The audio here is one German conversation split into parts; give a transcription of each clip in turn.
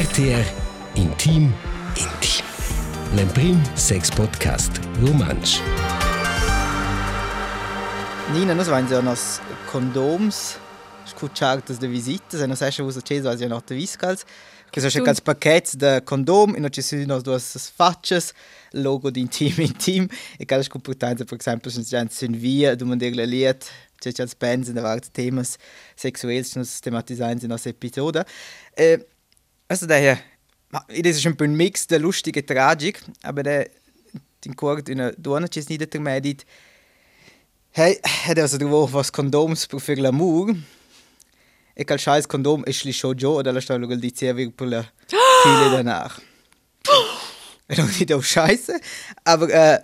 RTR Intim Intim. L'Emprim Sex Podcast Romansch. Nina, nós vamos ja nos condoms escuchadas de visitas, e nós achamos que vocês vão noch de viscals. Que são aqueles paquetes de condom e nós temos nós duas faixas, logo de intim intim, e aquelas comportamentos, por exemplo, se a gente se envia, do mundo de liet, c'è als bands in der Welt temas sexuelles nos thematisieren in nossa episode. Äh, also daher, das ist ein bisschen ein Mix der lustigen Tragik, aber der den Kurt in der nicht intermedit. Hey, hat also trovato was condoms per fare l'amour. E quel scheiß condom è lì show giù, dalla storia che dicevi per la fine danach. E non è auch scheiße, aber äh,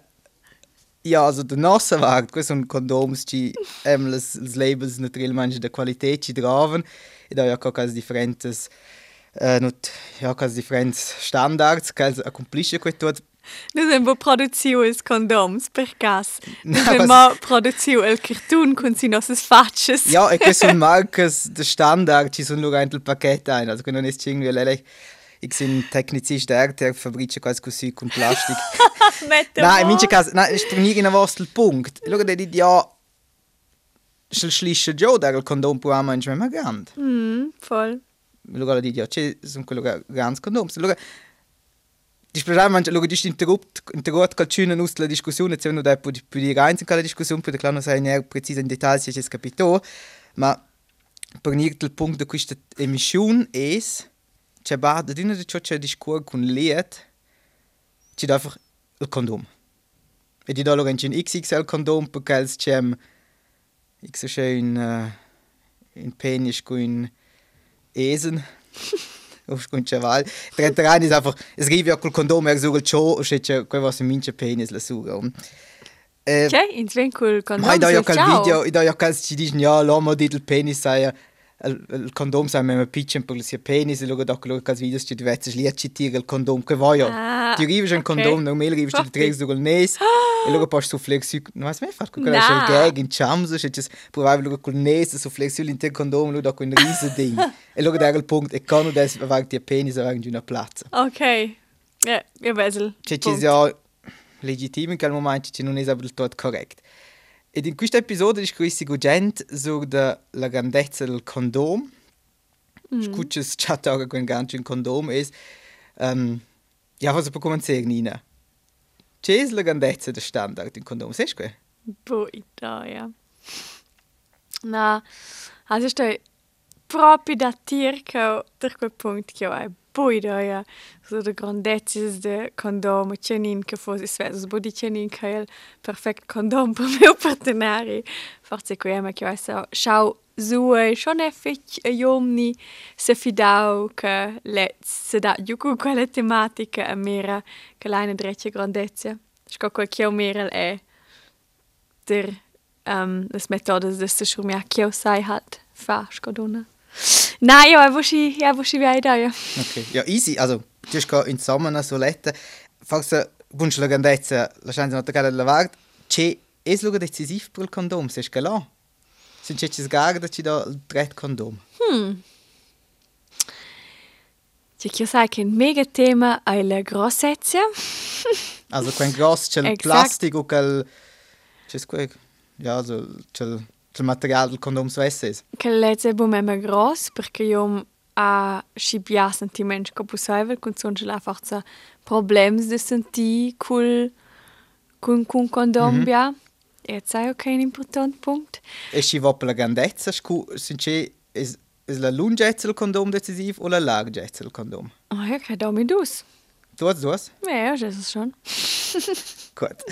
ja, also der nasse Wert, questo un condoms ci ähm, les, les labels naturalmente da qualità ci draven e da ja cocas differentes äh, not ja cocas differentes standards che accomplisce questo Noi abbiamo produzione i condoms per caso. Noi abbiamo produzione il cartone con le nostre facce. Ja, e questo marcas de standard ci sono loro il pacchetto ein, also non è irgendwie lele. Ich bin Technicist der der fabriziert quasi così con plastic. nein, in manchen caso, nein, ist nie genau was der Punkt. Schau, der dit ja se schlisce giù dal condom può mangiare ma grande. Mm, voll. Allora dit ja, c'è sono quello grande condom. Allora Displacement lo dis interrupt interrupt calcuna nus la discussione se uno da più di rein in la discussione per claro sai ne precisa in dettagli se es capito ma per niente il punto di questa emissione è c'è ba da dinne di ciò c'è discor con liet c'è einfach il condom e di dollar in XXL condom perché c'è ich so in uh, in esen aufgrund chaval. Trentran ist einfach, es rive ja col condom er sugal ciò, o se c'è quel was in mince penis la suga. Eh, ok, in col condom. Ma da ja quel video, da ja ci dicono ja l'uomo di il penis sai il condom sai me pitchen per suo penis e luego da quello che video ci deve essere lì a citire il condom che voglio. Ti rive un condom, non me rive ti tregs sul nes e luego posso su flexi, non sai far con quella c'è gag in chams, c'è provare luego col nes su flexi l'intero condom, luego da con riese ding. E luego da il punto e quando des avagt il penis avagt una piazza. Ok. Ja, io vesel. Cioè ci sia legittimo in quel momento ci non è stato tutto corretto. Ed in questo episodio discorsi con gente sulla la grandezza del condom. Mm. Scucci chat ora con gancio in condom è um, ja, was può cominciare Nina? C'è la grandezza del standard in condom, sai che? Boh, da, ja. Na, also sto proprio da tirca per quel punto che ho da, ja. So de grandezze de condom, cenin che fosse sveso, so di cenin che il perfect condom per mio partenari. Forse qui ma che ho so, schau su e schon effic e jomni se fidau che let se da juku quella tematica a mera che la drecce grandezza. Sco quel che o mera è der um, las metodas de se schurmia che o sai hat fa scodona. Na, io avevo sci, io avevo sci via idea. Ok, ja, easy. Also, du hast in Sommer so lette. Forse, bunch la grandezza, la chance non toccare la vart. C'è è luogo decisivo per il condom, sai che là? Se c'è ci sgarda ci da il tret condom. Cioè, che io sai che un mega tema è la grossezza. Also, quel grosso c'è il plastico il... C'è quel... Ja, also, c'è il, c'è il materiale del condom SS. Che lezze bu mema gross, perché io a sci bia sentimenti che possibile, con son einfach so problems de senti col con con condom bia. E sai ok un important punkt. E ci va per la grandezza, scu... C'è... È, è la lungezza del condom decisivo o la larghezza del condom? Oh, ja, che da mi dus. Du hast, du hast? Ja, ja, das ist schon. Gut.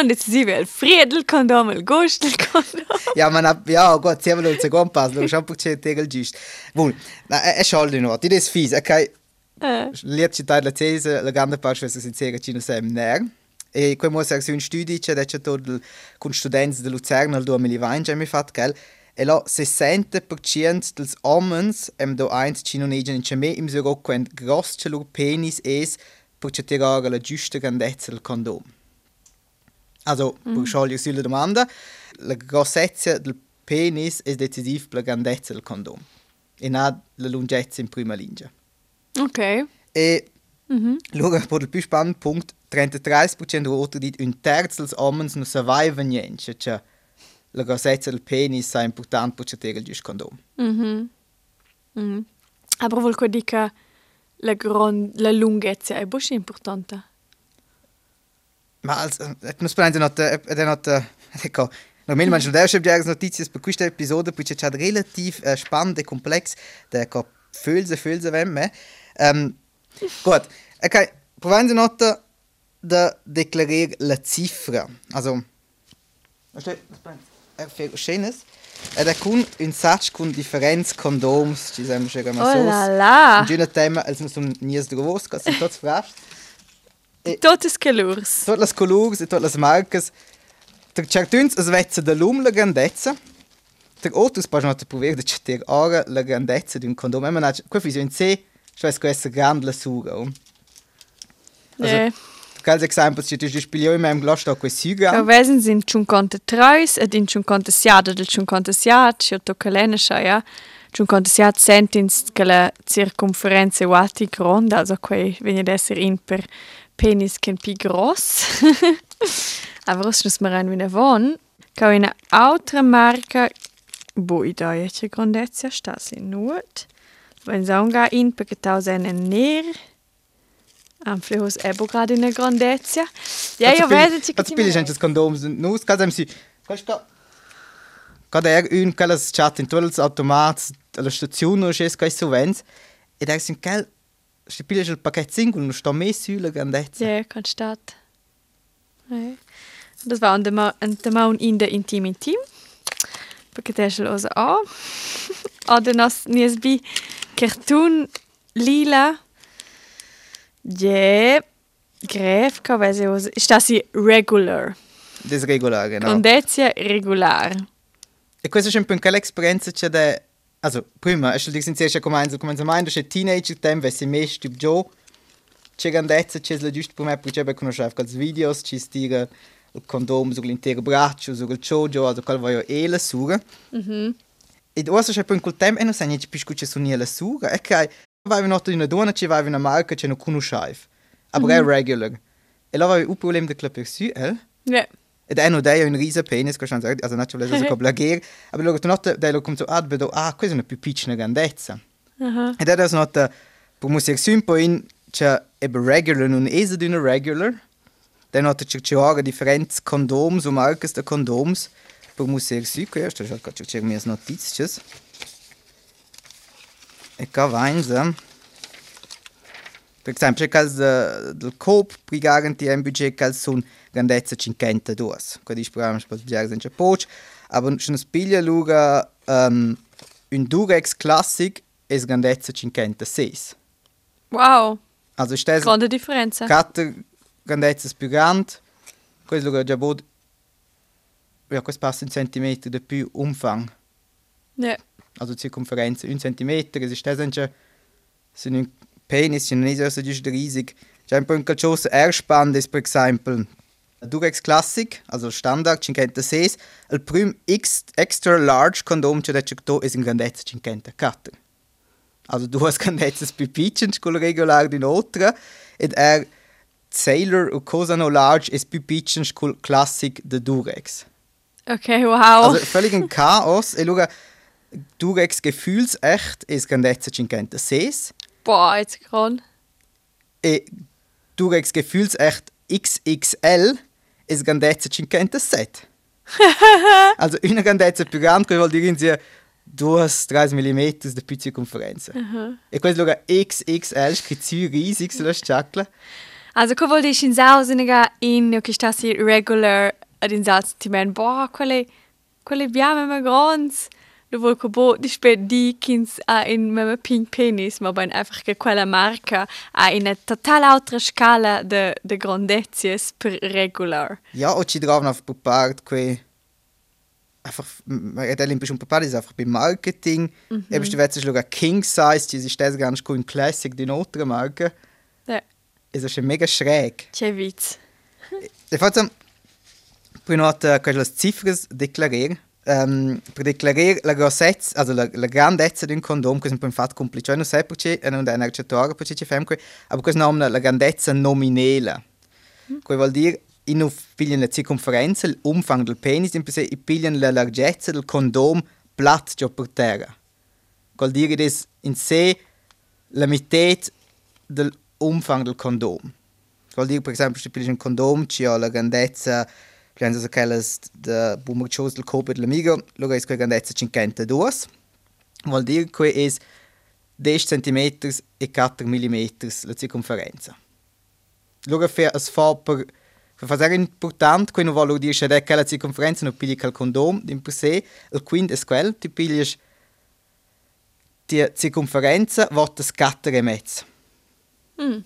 Un decisivo, il freddo il condom, il gusto il condom. Ja, man hat, ja, gut, sie haben uns secondo passo, lo schon perché tegel giusto. Buon, na, è sciolto no, ti des fis, ok? Liet città la tese, la grande parte se sincera ci no sem ner. E come mo ser un studi c'è da c'è tot con studenti de Luzern al 2020 mi fat gell. E là 60% dels homens em do eins ci non egen in c'è me im so quent gross c'è lur penis es per c'è tirare la giusta grandezza del condom. Also, mm. per sciogliere sulla domanda, la grossezza del penis è decisiva per la grandezza del condom e non la lunghezza in prima linea. Ok. E Luga, per il più spannende punto, 33% voto di un terzo degli uomini non survive niente, cioè la grossezza del penis è importante per cercare il condom. Mhm. Mhm. Aber vuol dire che la, la lunghezza è bush importante. Ma non spero not, ed è not, ecco, normalmente man schon der notizie per questa episode, poi c'è relativ uh, spannend e complex, da ecco, fülse, fülse vem me. Um, gut, ok, proviamo di nota da declarare la cifra. Also, er viel Schönes. Ed è con un sac con differenze condoms, ci siamo mal Oh la la! Un giorno tema, als non sono nies drovos, che sono tutti fresh. Totes colors. Tutte le colors e le marche. Der certuns es vezza da lum la grandezza. Der otus pas not prover de ceter ora la grandezza di un condom. Ma nach, qua fisio in C, cioè questa grande la suga. um. Also, Ja. Als esempio, se tu spiglio in meinem Glas da quei suga. Ja, wesen sind schon konnte treis, ed in schon konnte siad, ed schon konnte siad, io to kalene ja. Schon konnte siad sentins che la circonferenza uati gronda, also quei vegna d'esser in per penis ken pi gross. Aber es muss mir ein wie von. Ka una altra marca boi da ja che grandezza sta sin nut. Wenn saunga in perché tau sene ner. Am flehos ebo gerade in der grandezza. Ja, io vedo che Als spiegli gente condom nus, cada em si. Questo Cada er un quellas chat in tutti gli automati alla stazione o scesi quei sovens. Ed er sin quel spiegli il pacchetto singolo, non sta mehr sulla grandezza. Ja, kan staat. Nee. Dat was de ma en de maun in de intim intim. Perché te schel osa a. Ade nas niesbi cartoon lila. Je gref ka vese osa. Sta si regular. Desregolare, no? Condezia regular. E questa è sempre un quell'esperienza c'è da... Also, prima, è di sentirsi come un come un mind, c'è teenager tempo, e si mesh tipo Joe. C'è grandezza, c'è la giusto per me, perché c'è conoscere quei videos, c'è stire il condom sull'intero braccio, sul chojo, also qual voglio e la sura. Mhm. E ora c'è poi in quel tempo e non sai niente più che c'è la sura. E che vai in una donna, c'è vai in una marca, c'è non conosce. Aber è regular. E là vai un problema di clapper su, eh? Ja. Ed è no dei un risa penis, che stanno also non c'è la cosa blagher, aber loro not dei lo come so ad vedo ah, questa è una più piccola grandezza. Aha. Ed è das not per music un po in c'è eb regular non es ad una regular. Dann hat c'è c'è ora differenze condoms o marcas de condoms per music su, che sto già c'è c'è mie notizie. E ca vainza. Per esempio, caso de, del COP pri garanti un budget che sono grandezza 52. Quindi speriamo che posso dire senza poch. Aber schon un spiglia luga um, un Durex Classic è grandezza 56. Wow. Also stes Grande differenza. quattro grandezze più grandi. Questo luga bod ja, questo passa un centimetro di più umfang. Ja. Also Zirkumferenz un centimeter. Es ist das ein Penis, so giusto riesig. C'è un po' un calcioso erspannend ist, per esempio, Durex Classic, also Standard 56, il primo X extra large condom che to è in grandezza 54. Also du hast grandezza più piccole con regolare di un'altra ed er Sailor o cosa no large è più piccolo con Classic de Durex. Okay, wow. Also völlig ein Chaos. E schau, Durex gefühlsecht ist grandezza 56 Boah, jetzt gerade. e Durex gefühlsecht XXL ist grandezza 57. also una grandezza più grande che vuol dire in 2-3 mm di più circonferenza. E questo luogo XXL scritto riesig sulla sciacla. Also, vol dich in Sausenega in, ki sta si regular ad in Salz ti men, boah, quelle, quelle biame me grons. Du vol ko bo, di spät di kins a in meme pink penis, ma ben einfach che quella marca a in a total altra scala de, de grandezies per regular. Ja, und ci drauf auf Popart que einfach ed elim schon Popart ist einfach beim Marketing. Mhm. Eben du weißt sogar King Size, die ist das ganz cool Classic die andere Marke. Ja, Es ist mega schräg. c'è vizz. E faccio prima volta quelle cifre declarare. Um, per declarare la grossezza, also la, la grandezza di un condom, questo è un fatto complicato, non sai perché, non è una certa perché ci fai, ma questo nome la grandezza nominale. Mm. Questo vuol dire in pigliano la circonferenza, l'umfang del penis, in se pigliano la larghezza del condom platt già per terra. Vuol dire che in sé la metà dell'umfang del condom. Vuol dire, per esempio, se pigliano un condom, c'è la grandezza Grenza aquelas de bumerchos del copo dell'amigo, allora è quella grandezza 52. Vuol dire che è 10 cm e 4 mm la circonferenza. Allora fa es fa per per fare importante che non vuol dire che è la circonferenza non pigli il condom, in per sé, il quint è quello, ti pigli die circonferenza vota 4 e mezzo. Mm.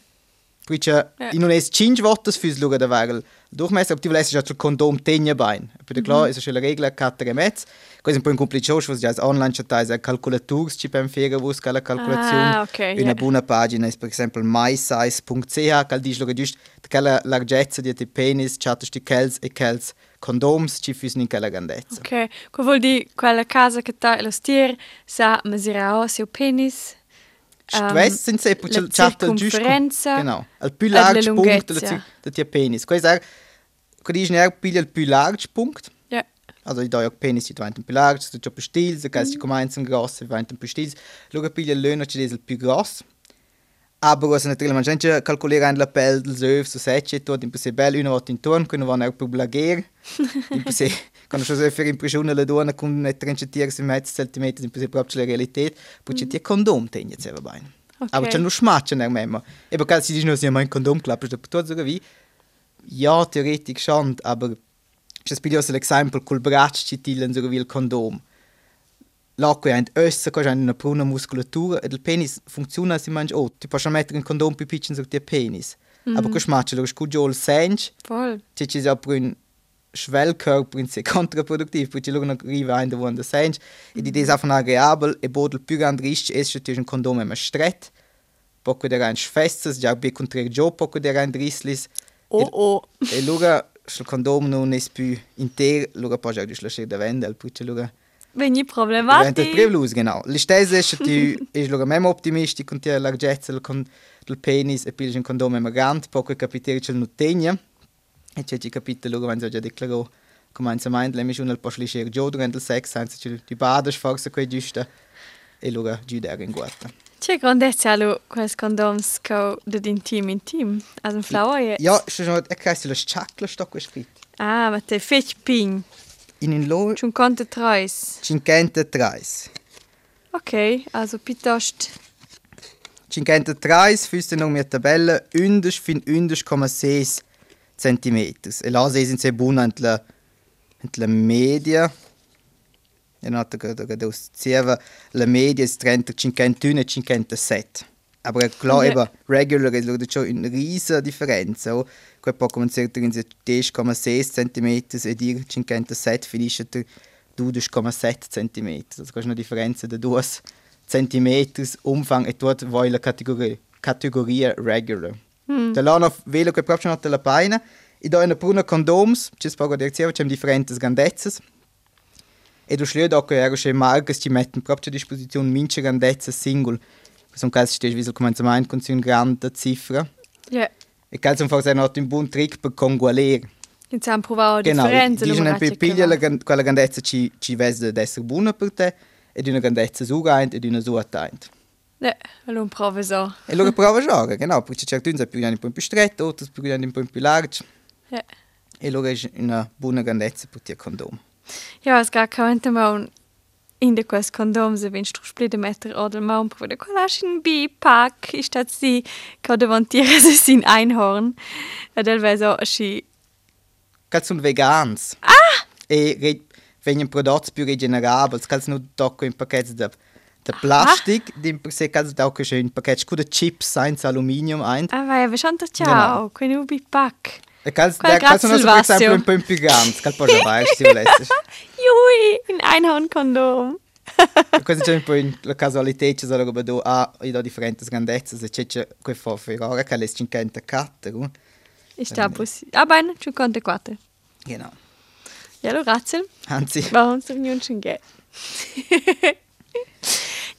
Quindi ja. non è 5 votos fürs Lugha da Varel. Durchmesser, ob lässt ja das Kondom tenja bein. Aber klar, mhm. ist schon eine Regel, 4 Metz. Questo è un po' complicato, was ja online c'è una calcolatura ci per fare la calcolazione. Ah, okay, Una yeah. buona pagina per esempio mysize.ch che dice che giusto quella larghezza di te penis, c'è tutti kels e kels condoms ci fusano in quella grandezza. Ok, cosa vuol dire quella casa che sta lo stier sa misurare il penis? Stwess sind se po chat al giusto genau al più large punct da tia penis questo è quello è piglia il più large punct ja. Also i doi penis si diventa più large se c'è stils se casi comincia un grosso diventa più stils luego piglia il löno ci il più grosso aber was natürlich man gente calcolare la pelle del söv so sece tot in se bel una volta intorno non vanno per blagher in se quando so fer impressione la donna con ne 30 tier si mezzo centimetri in se proprio la realità poi c'è condom tegna se va bene aber c'è no schmatchen er memma e per si dice no si mein condom klappt da tutto so wie ja theoretisch schon aber c'è spiglioso l'esempio col braccio ci tillen so wie il condom l'acqua è ossa, c'è una pruna muscolatura e il penis funziona se mangi oh, ti puoi mettere un condom più piccolo sul tuo penis. Mm. Aber questo macchia, lo scudo il senso. Voll. Ci ci sia per un Schwellkörper in sich kontraproduktiv, perché lo non arriva in der senso. E di des einfach agreabel e bod il più grande rischio è che un condom è stretto. Poco der ein festes, ja bi contrario già poco der ein rislis. Oh oh. E allora il condom non è più intero, allora poi già lasciare da vendere, perché allora Vegni problematico. Diventa prevlus, genau. L'istesa è che tu è lo meno ottimistico con la larghezza del, del penis e poi un condome magant, capire che non tegna. E c'è ci capito loro quando già declarò cominciamento, lei mi schon il posliscer già durante il sex, anzi di badas forse quei giusta e loro giudare in guarda. C'è grandezza allo quels condoms co de intim intim, as un flower jetzt. Ja, schon è che lo sciaclo sto scritto. Ah, ma te fetch ping in un lo... 53. 53. Ok, also piuttosto... 53 füsse noch mit Tabelle 11 fin 11,6 cm. E là sind sie buona ent la, ent la media. E che osserva la media è tra 51 e 57. Aber klar, eben, regular è una riesige differenza. Oh? quei poco man circa 10,6 cm e dir 57 finisce tu 12,7 cm. Also questa è una differenza di 2 cm umfang e dort vuoi la categoria, categoria regular. Mm. Da là noch velo che proprio non te la paina. I do una pruna condoms, ci spago direzione, c'è differenti grandezze. E du schließt auch, che che marcas ci mettono proprio a disposizione mince grandezze single. In questo caso wie so come con una grande cifra. Yeah. E calcio forse è un buon trick per congualere. Iniziamo a provare differenze. Genau, dicono per pigliare quella grandezza ci, ci vede ad essere buona per te e di una grandezza sugaint e di una suataint. Ja, allora prova so. E allora prova a genau, perché certi sono più un po' più stretto, altri più un po' più largo. Ja. E allora è una buona grandezza per te condom. Ja, es geht kaum un in de quest condom se vin splide metter oder maum pro de collagen bipack ich dat si ka devantiere se sin einhorn del we so si Cals sunt vegans? Ah! E re venien prodotti più regenerabels cals nu tocco in paquets de de plastic ah. di per se cals tocco in paquets cu de chips senza aluminium ein ah vai ve schon ciao quindi u bipack E cal, der, cal sono per esempio un po' grande, cal poi vai, se volessi. Jui, in Einhorn-Kondom. Questo c'è un po' in la casualità, c'è solo che do ah, io do differenti grandezze, se c'è quel fa per ora che le 54, Ist da possibile? Ah, bene, 54. Genau. Ja, lo Ratzel. Hansi. Warum es nicht schon geht.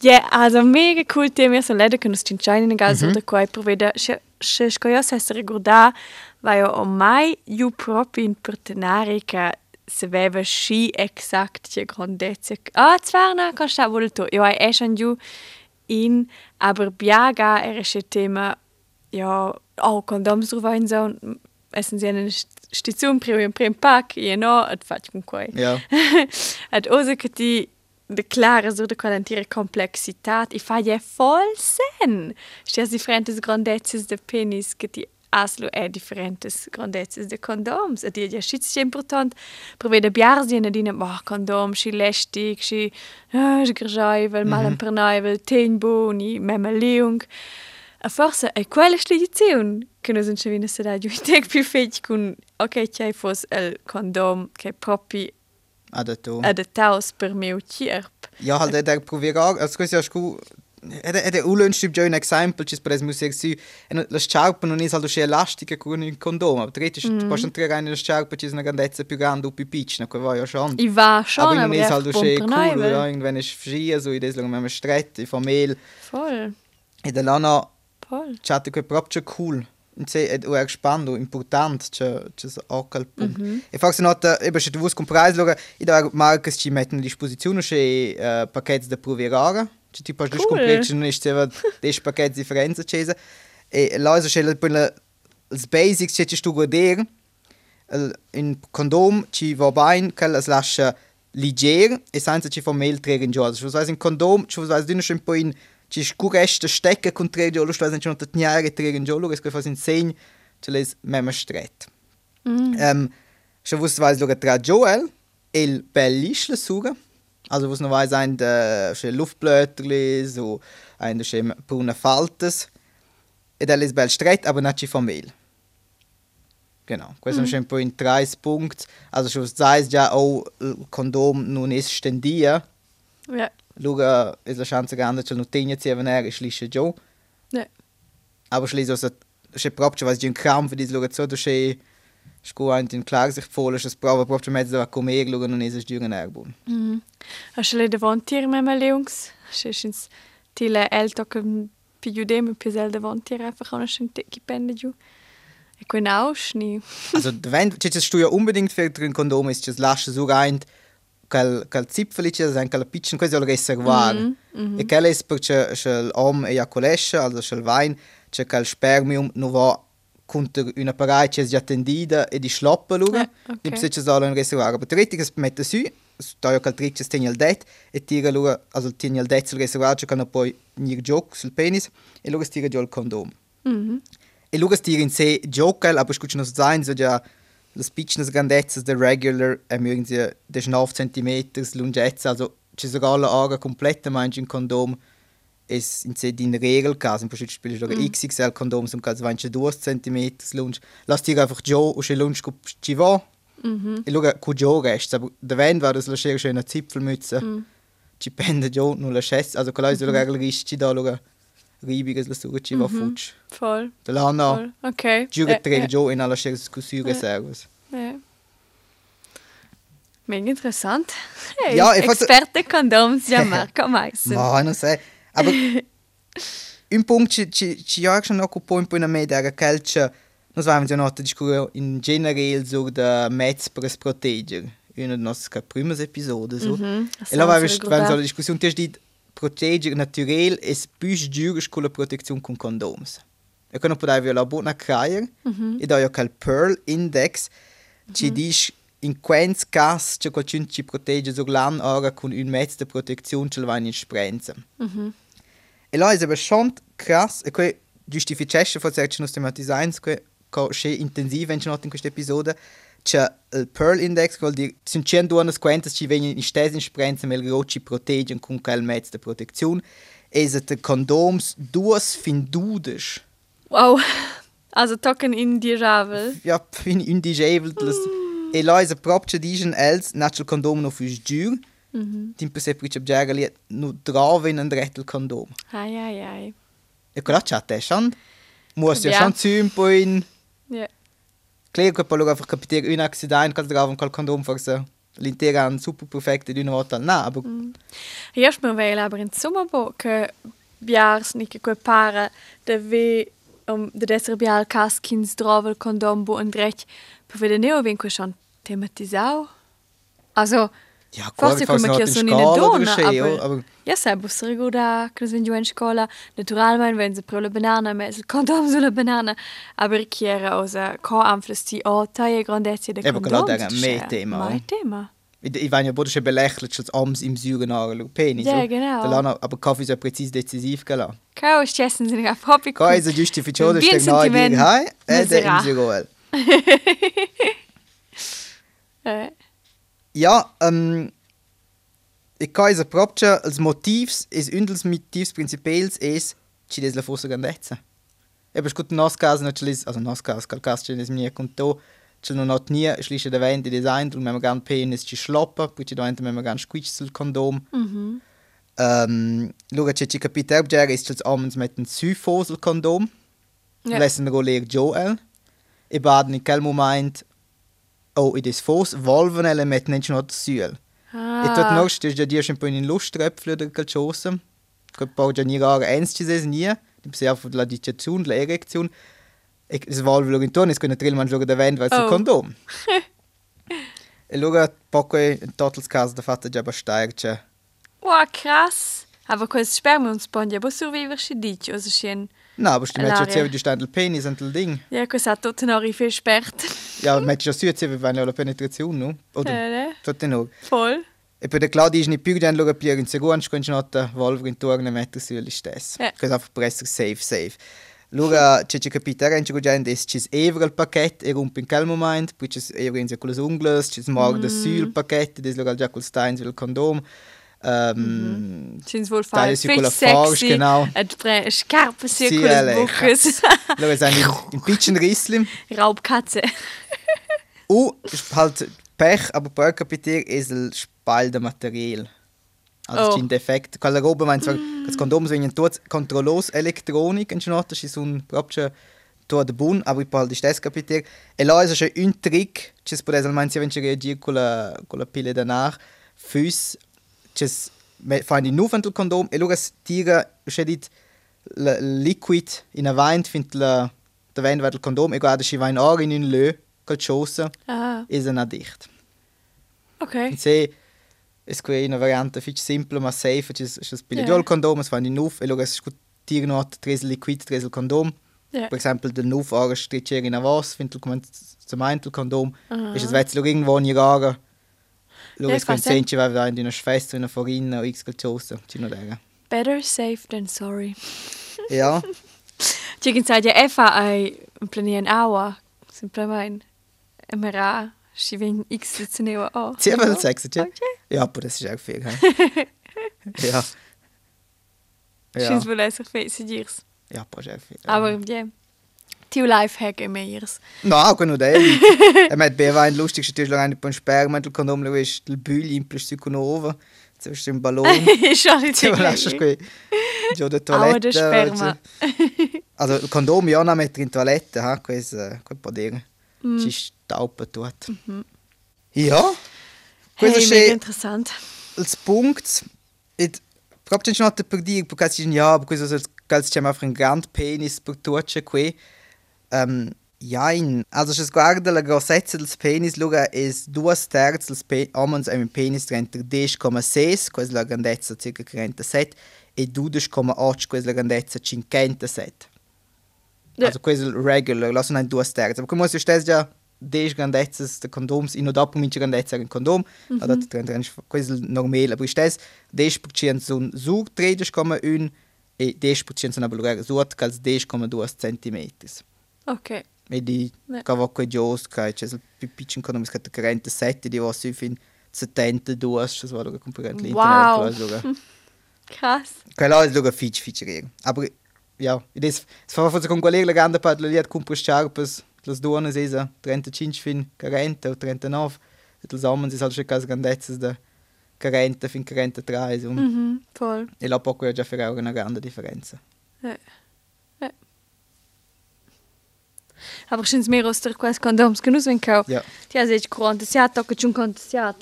Ja, also mega cool tema so leider che non si in in gas da qua per vedere se se scoia se se ricorda vai o mai ju proprio in partenari che se aveva sci exakt die grandezza ah zwar na kann sta wohl to io hai schon ju in aber biaga era sche tema ja oh condoms drüber in so essen sie eine Station prima in prim pack e no at fac con quai. Ja. at ose che ti de clara sur de qualentiere complexitat i fa je voll sen stias differentes grandezzes de penis che ti aslo è differentes. Grandezas de condoms a dir schi important. Provede biarsine dine ma condom si lächtig si grjaivel mal en pernaivel teenboni memmerleung a forse e quelleschliun kënne sind se vin se dat Jo tek pi féit kun ok tjei fos el condom ke propi a de taus per meu tierp. Ja halt provi sku è Ed è un lunch un esempio, ci per esempio se si la sciarpa non è saldo sche elastica con un condom, ma tre ti Mm. possono tirare in la sciarpa ci una grandezza più grande o più piccola, che vai schon. i va schon Aber non è è saldo sche cool, cool irgendwann ist fria so idees lang mit stret, Familie voll e da lana voll chatte che proprio cool. Und se ed o expando important che che so ocal punkt. E forse nota e se tu vus con preis i da marcas ci mettono a disposizione che uh, paquets da provirare. Ci ti pas dus Cool. complet non ist seva des paquets differenza cesa. E la so che per la els basics che ci stu goder in condom ci va bene che las lascia leger e senza ci fa mail tragen giù. Also, was in condom, ci was dünne schon po in ci scureste stecke con tre lo sto schon unter tniare tragen giù, lo che fa in segn, ce les mema stret. Mm. Schon wusste weiß sogar tra Joel, el bellisch la suga. Also was noch weiß ein sche Luftblöterli so ein brune Faltes. Ed is bel stret, aber nicht von Mehl. Genau, questo mm. schon po in drei Punkt. Also schon weiß ja auch il Kondom non ist stendia. ja Luga is la chance grande che non tegna si venere schlische giù. ja Aber schließlich also che proprio was di un cram für dis luga so do che ein in klar sich voll es prova proprio mezzo a comer luga non es giugen erbun. mm. a schele davanti me me leungs schins tile elto che più dem più zel davanti einfach auch schon die pende giù e quin ausni Also wenn stu ja unbedingt für drin Kondom ist es lasche so rein quel quel zipfeli che sein quel pitchen quasi lo. Mm -hmm. E quel es perché il om ejaculesce also il wein che quel spermium no va contro una parai che è già tendida e di schloppa luga. Eh, ok. Di pse che solo in reservar. Aber theoretisch es mette su sta io quel trick tiene il det e tira luga also tiene il det sul reservar che can poi nir gioc sul penis e luga tira giù il condom. mhm E lugas tir in se giocal, aber scucci nos sein so ja las piccnas grandezzas de regular e mögen sie de 9 cm lungetza, also ci sogar alla aga completa mangi in condom es in se din regel cas, in verschiedene Spiele sogar XXL Kondom zum cas 22 cm lunge. Lass dir einfach jo und lunge cup ci va. mhm E luga cu jo rest, aber der wenn war das la schön schöne Zipfelmütze. Ci pende jo nu la chess, also quella is la regel risci da luga ribiges la suga ci va fuch. voll Da lana voll okay Ja, tre ja, giù in alla scelta scusione servus. ja. Mega interessant. Hey, Ja, Experte Kondoms, ja, Marco Meissen. Ma non sai. Aber un punto ci ci ci ja schon noch un po' in una media che calcia. Non sappiamo già nota discussione in generale su da mezz per es proteger. In de nostre prime episode so. Mhm, E là va senza wenn so ricordare. la discussione ti dit proteger naturel es più giuro con la protezione con condoms. E quando poteva la buona craia e da io cal pearl index ci dice in quens cas c'è qualcuno ci protegge so lan ora con un mezzo di protezione ce va in sprenza. Mhm. E è aber schon krass. E que giustification for certi nostri designs que co che intensiv wenn not in questo episodio c'è il pearl index vuol dire sono 102 quantas ci vengono in stessa in sprenza mel roci proteggen con quel mezzo di protezione e se de condoms duas findudes Wow. Also tocken in die Ravel. ja fin indigevels e là è proprio digen els natural condom no füs giur Mhm. Tim per se price bjagali no drave in un rettel condom Ai, ai, ai. e quella chat è schon muss ja Ja. schon po in Ja. Klar, che poi einfach capire un accident che drauf un condom forse l'intera un super perfetto di una volta no, aber Io mi vedo aber insomma bo che biars ni che quel para de ve um de essere bial cas kins il condom bo und recht per vedere neo vinco schon thematisau. Also, ja, forse forse come che in sono in scala oder donna, so, ja, aber aber ja, sai, bussa riguarda che wenn in scuola naturalmente wenn sie pro la banana, ma il condom sulla banana, aber chiera osa co amflesti o taie grandezza de condom. genau, das ist mehr Thema, ja. Thema. ich, ich weiß ja, wurde schon belächelt, als Ams im Süden an Penis. Ja, genau. Lassen- aber Kaffee ist ja präzise decisiv gelassen. Cao stessen sind a popi. Cosa giustificata Bien sta nahe sentiment dir hai ed è miserà. in Südtirol. Eh, Ja, ähm, ich kann also proprio als Motivs, es ündels motivs principals es ci des la fossa grandezza. Eben scut nos caso non ce lis, also nos caso, cal caso ce nes mia conto, ce non not nie schlische der Wende design, und wenn gan penis ci schloppa, poi ci davanti wenn gan squitch sul condom. Mhm. Ähm, luga ce ci capita obger ist als amens mit ein Syphosel condom. Ja. Lessen roller Joel. E baden in quel moment oh, i des fos volven met nicht not Süel. Ah. E tot noch stis ja dir schon in Luströpfel oder calciosa. Che poi già ni rara eins ci ses nie. Di psia fu la digitazione, la erezione. E es volve intorno, es können trill man giocare da vent, weil Oh. oh. condom. e luga poco in totals caso da fatta già bastairce. Wow, krass. Aber quasi sperma und sponja, aber so wie wir schon dich, also schön. No, aber sti metto L'aria. zeve di stand il penis und il ding. Ja, quasi hat dort noch viel sperrt. Ja, metto già su zeve vanno la penetrazione, no? Oder Eh, tutte no. Voll. E per la di ni più den luga più in secondo con nota volvo intorno mettere su li stess. Ja. Che einfach presser safe safe. Luga c'è c'è capita che c'è gente c'è ever il pacchetto e rompe in quel momento, poi c'è ever in con le ungles, c'è morgen das sul pacchetto, des luga già col stein sul condom. Ähm, sind Viel cool Farbe, sexy. genau. Et bre scarpe Sì, circules alle, buches. luga sein in pitchen Risslim. Raubkatze. Und ist halt Pech, aber capiter ist el spal de Material. Also Oh. ein Defekt. Roba meint zwar, das Kondom so in tot controlos Elektronik in das ist un proprio to de bun, aber ich halt ist das capiter. E là ist un trick, meint sie wenn sie la con la pille danach, ches fand die nur von Kondom, e lugas tira schedit la liquid in a wein find la der wein wird Kondom, e guarda si wein or in un lö, col chosa Ah, is er dicht. okay. Und se es è una variante fitch simple ma safe, c'è c'è Ja. il condom, es fanno in nuf e lo es gut tir not tres liquid tres condom. Ja. Per esempio del nuf ora stritcher in a was, fintel come zum eintel condom. Aha. Ist es lo irgendwo in rara. Lo Ja, es ich con weiß, ja. senti va in una schwester, una forina o x calciosa, ci no dera. Better safe than sorry. Ja. Chicken sagt ja Eva ei un planien aua. Simplement. MRA. Si ven X zu nehmen. Sehr viel Sex, ja. Okay. Ja, aber das ist auch viel. ja. Ja. Schins wohl sich face dirs. Ja, aber ist auch viel. Aber ja. Tiu Lifehack im Meiers. No, anche non è. E met beva ein lustig, che lo rein pon sperma del condom lo is del buli in plus con over. Se ist ein Ballon. Schon nicht. Gio de Aua toilette. de sperma. Also il condom ja na mettere in toilette, ha, ques quel può dire. Mm. Ci staupa tot. Ja. Hey, Questo mega è interessant. il punct. Et proprio non per dire, perché si ja, aber questo è calz c'è einfach un grand penis per qui. Um, Jein. Also, se guarda la grossezza del penis, luga es due terzi del pe omens ein penis renta 10,6, questa è la grandezza circa 47, e 12,8, questa è la grandezza 57. Ja. Also, è il regular, lassen ein due terzi. Aber come si stessa già 10 grandezzas de condoms, in dopo mince grandezza in condom, mm -hmm. questo è il normale, aber stessa 10% sono su 13,1 e 10% sono aber su als 10,2 cm. Ok. Di Ne. cavo quei gios, che c'è il più piccolo condom, che è 47, di was fin 72, das war doch komplett Wow. sogar. Krass. Quella è sogar fitch fitch rega. Aber ja, das es fa forse con quella grande part la liet compra scarpes, las duonas esa 35 fin 40 o 39. E los homens is halt schon cas grandezzas da 40 fin 43 so. Mm. Mhm, voll. E la poco già farà una grande differenza. Ja. Ja. Aber schins mehr aus der quasi Kondoms genus wenn kau. Ja. Ti has ich tocca un contessiat.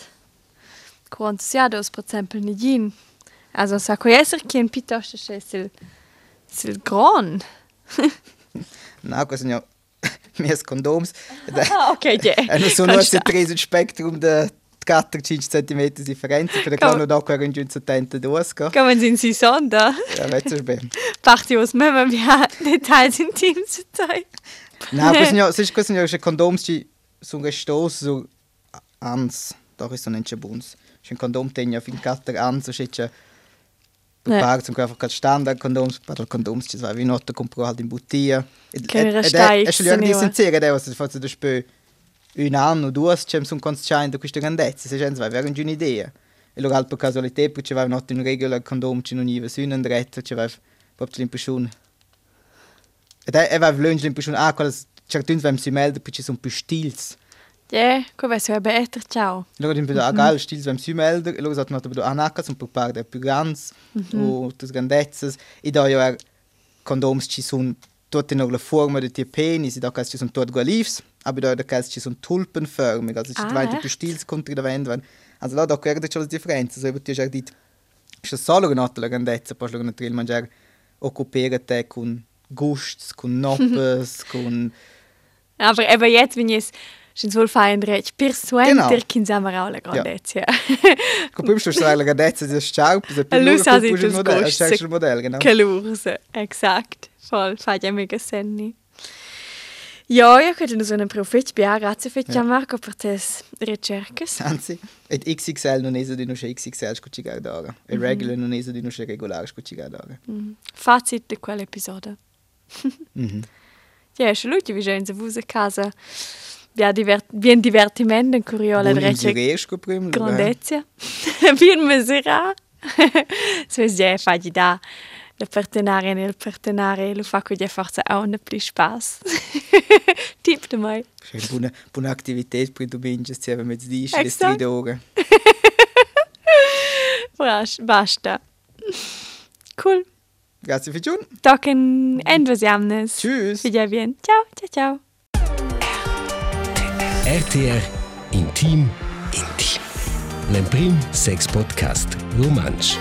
quanto si ha dos per esempio negin. Also sa co esser che un piuttosto c'è sil sil gran. No, questo sono mie condoms. Ah, ok, ja. E non sono questi tre sul spettrum di 4-5 cm differenza, per Come- quando dopo erano giù 72, ska. Come in si sonda. Ja, weißt du, bene. Parti aus Mama, wir haben Details intim zu zeigen. Sono, se questo sono condoms che sono gestoßen so ans, doch ist so nicht schon buns. Schon Kondom tenja fin katter ans, so schitze. Ne. Per par zum einfach ganz standard condoms, per il condoms ci vai notte compro halt in bottiglia. Che restai È solo di exteneva. sincere, devo se faccio da spö un anno, due, c'è un consciente da questa grandezza, se gente vai avere un'idea. E lo halt per casualità, perché vai notte in regola condom ci non iva su un dretto, ci vai proprio l'impressione. Ed è va vlunge l'impressione, ah, quella certo vem si melda, perché sono più stils. Ja, come se è better, ciao. Loro din ah geil stils vem si melda, e loro sagt not aber ah nacca son per par der più grands o das grandezzas e da jo condoms ci son tutte noch la forma de tie penis, da cas ci son tot gualivs, aber da da cas ci son tulpenförmig, also ci Ah, ah, più echt? stils contro da vend, also là da guarda c'è la differenza, so ti già dit C'è solo una grandezza, poi lo il mangiare occupare te con gusts, con noppes, con Aber eben jetzt, wenn ich es schon so fein recht, persuenter Genau. genau. kin sammer auch la grandezza. Con prima sto la grandezza di sciarp, se più A lui loro sa con si il tus modello, gusts, c'è il modello, genau. Che l'urse, exakt. Voll, fa ja mega senni. Ja, io credo che sono profit, bia, grazie per Ja. Marco per tes ricercas. Anzi, et XXL non è di c'è XXL scucciare d'ora. E regular non è di c'è regolare scucciare d'ora. Fazit di quell'episodio. Mhm. Ja, schon Leute, wie schön sie a casa. Bia divert, bien divertimento, in curiola, grandezza. Bien misera. Se ja, fa di da. La partenaria nel partenare lo fa con di forza auch un più spaß. Tipp de mai. C'è buona, buona attività per domenica, se aveva mezzo di le Exakt. stride ore. Brasch, basta. Cool. Grazie für Jun. Token entusiasmnes. Tschüss. Vidja bien. Ciao, ciao, ciao. RTR Intim Intim. L'Emprim Sex Podcast Romansch.